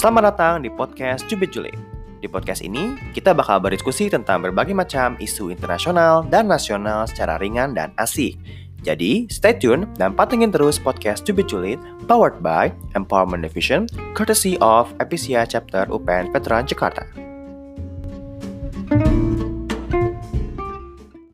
Selamat datang di podcast Cubit Julid. Di podcast ini, kita bakal berdiskusi tentang berbagai macam isu internasional dan nasional secara ringan dan asik. Jadi, stay tune dan patengin terus podcast Cubit Julid powered by Empowerment Division, courtesy of Epicia Chapter UPN Veteran Jakarta.